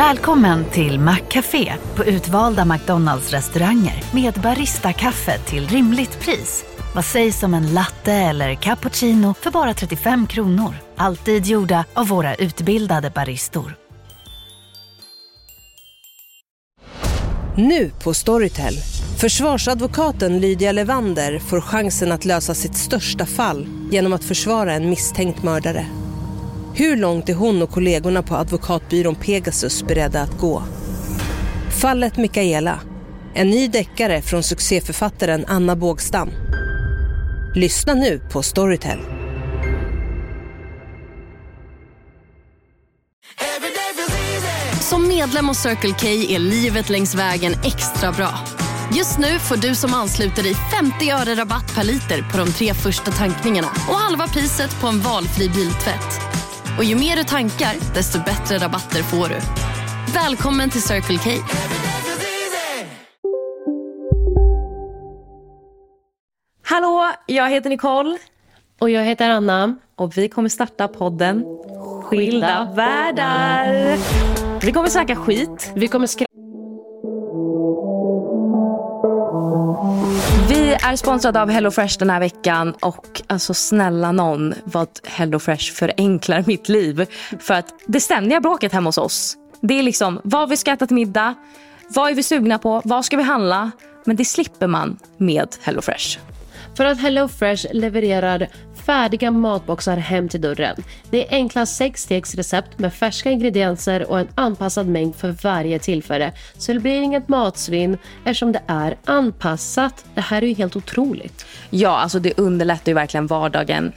Välkommen till Maccafé på utvalda McDonalds restauranger med Baristakaffe till rimligt pris. Vad sägs om en latte eller cappuccino för bara 35 kronor? Alltid gjorda av våra utbildade baristor. Nu på Storytel. Försvarsadvokaten Lydia Levander får chansen att lösa sitt största fall genom att försvara en misstänkt mördare. Hur långt är hon och kollegorna på advokatbyrån Pegasus beredda att gå? Fallet Mikaela. En ny deckare från succéförfattaren Anna Bågstam. Lyssna nu på Storytel. Som medlem hos Circle K är livet längs vägen extra bra. Just nu får du som ansluter dig 50 öre rabatt per liter på de tre första tankningarna och halva priset på en valfri biltvätt. Och ju mer du tankar, desto bättre rabatter får du. Välkommen till Circle K. Hallå, jag heter Nicole Och jag heter Anna. och vi kommer starta podden Skilda världar. Vi kommer snacka skit. Vi kommer skri- Vi är sponsrade av HelloFresh den här veckan och alltså snälla någon vad HelloFresh förenklar mitt liv. För att det ständiga bråket hemma hos oss, det är liksom vad vi ska äta till middag, vad är vi sugna på, vad ska vi handla? Men det slipper man med HelloFresh. För att HelloFresh levererar färdiga matboxar hem till dörren. Det är enkla sexstegsrecept med färska ingredienser och en anpassad mängd för varje tillfälle. Så det blir inget matsvinn eftersom det är anpassat. Det här är ju helt otroligt. Ja, alltså det underlättar ju verkligen vardagen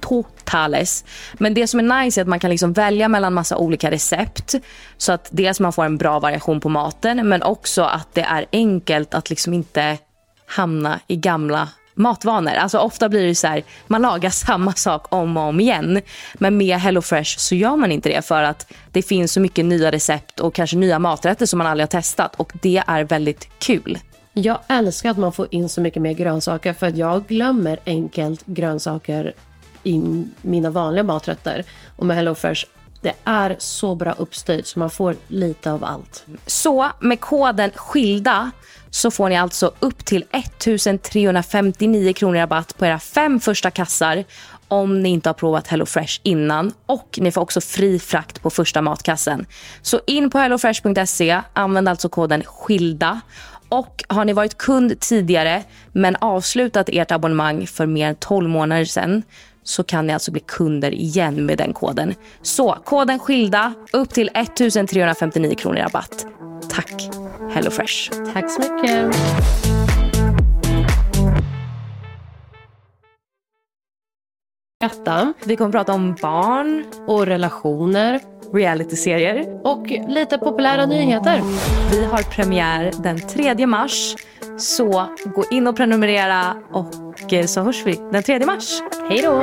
totales. Men det som är nice är att man kan liksom välja mellan massa olika recept. Så att dels man får en bra variation på maten men också att det är enkelt att liksom inte hamna i gamla matvanor. Alltså ofta blir det så här, man lagar samma sak om och om igen. Men med HelloFresh så gör man inte det för att det finns så mycket nya recept och kanske nya maträtter som man aldrig har testat och det är väldigt kul. Jag älskar att man får in så mycket mer grönsaker för att jag glömmer enkelt grönsaker i mina vanliga maträtter. Och med HelloFresh, det är så bra uppstyrt så man får lite av allt. Så med koden SKILDA så får ni alltså upp till 1359 kronor i rabatt på era fem första kassar om ni inte har provat HelloFresh innan. Och ni får också fri frakt på första matkassen. Så in på hellofresh.se, använd alltså koden SKILDA. Och har ni varit kund tidigare men avslutat ert abonnemang för mer än 12 månader sedan så kan ni alltså bli kunder igen med den koden. Så koden SKILDA upp till 1359 kronor i rabatt. Tack HelloFresh. Tack så mycket. Äta Vi kommer prata om barn, och relationer realityserier. och lite populära nyheter. Vi har premiär den 3 mars. Så gå in och prenumerera och så hörs vi den 3 mars. Hej då!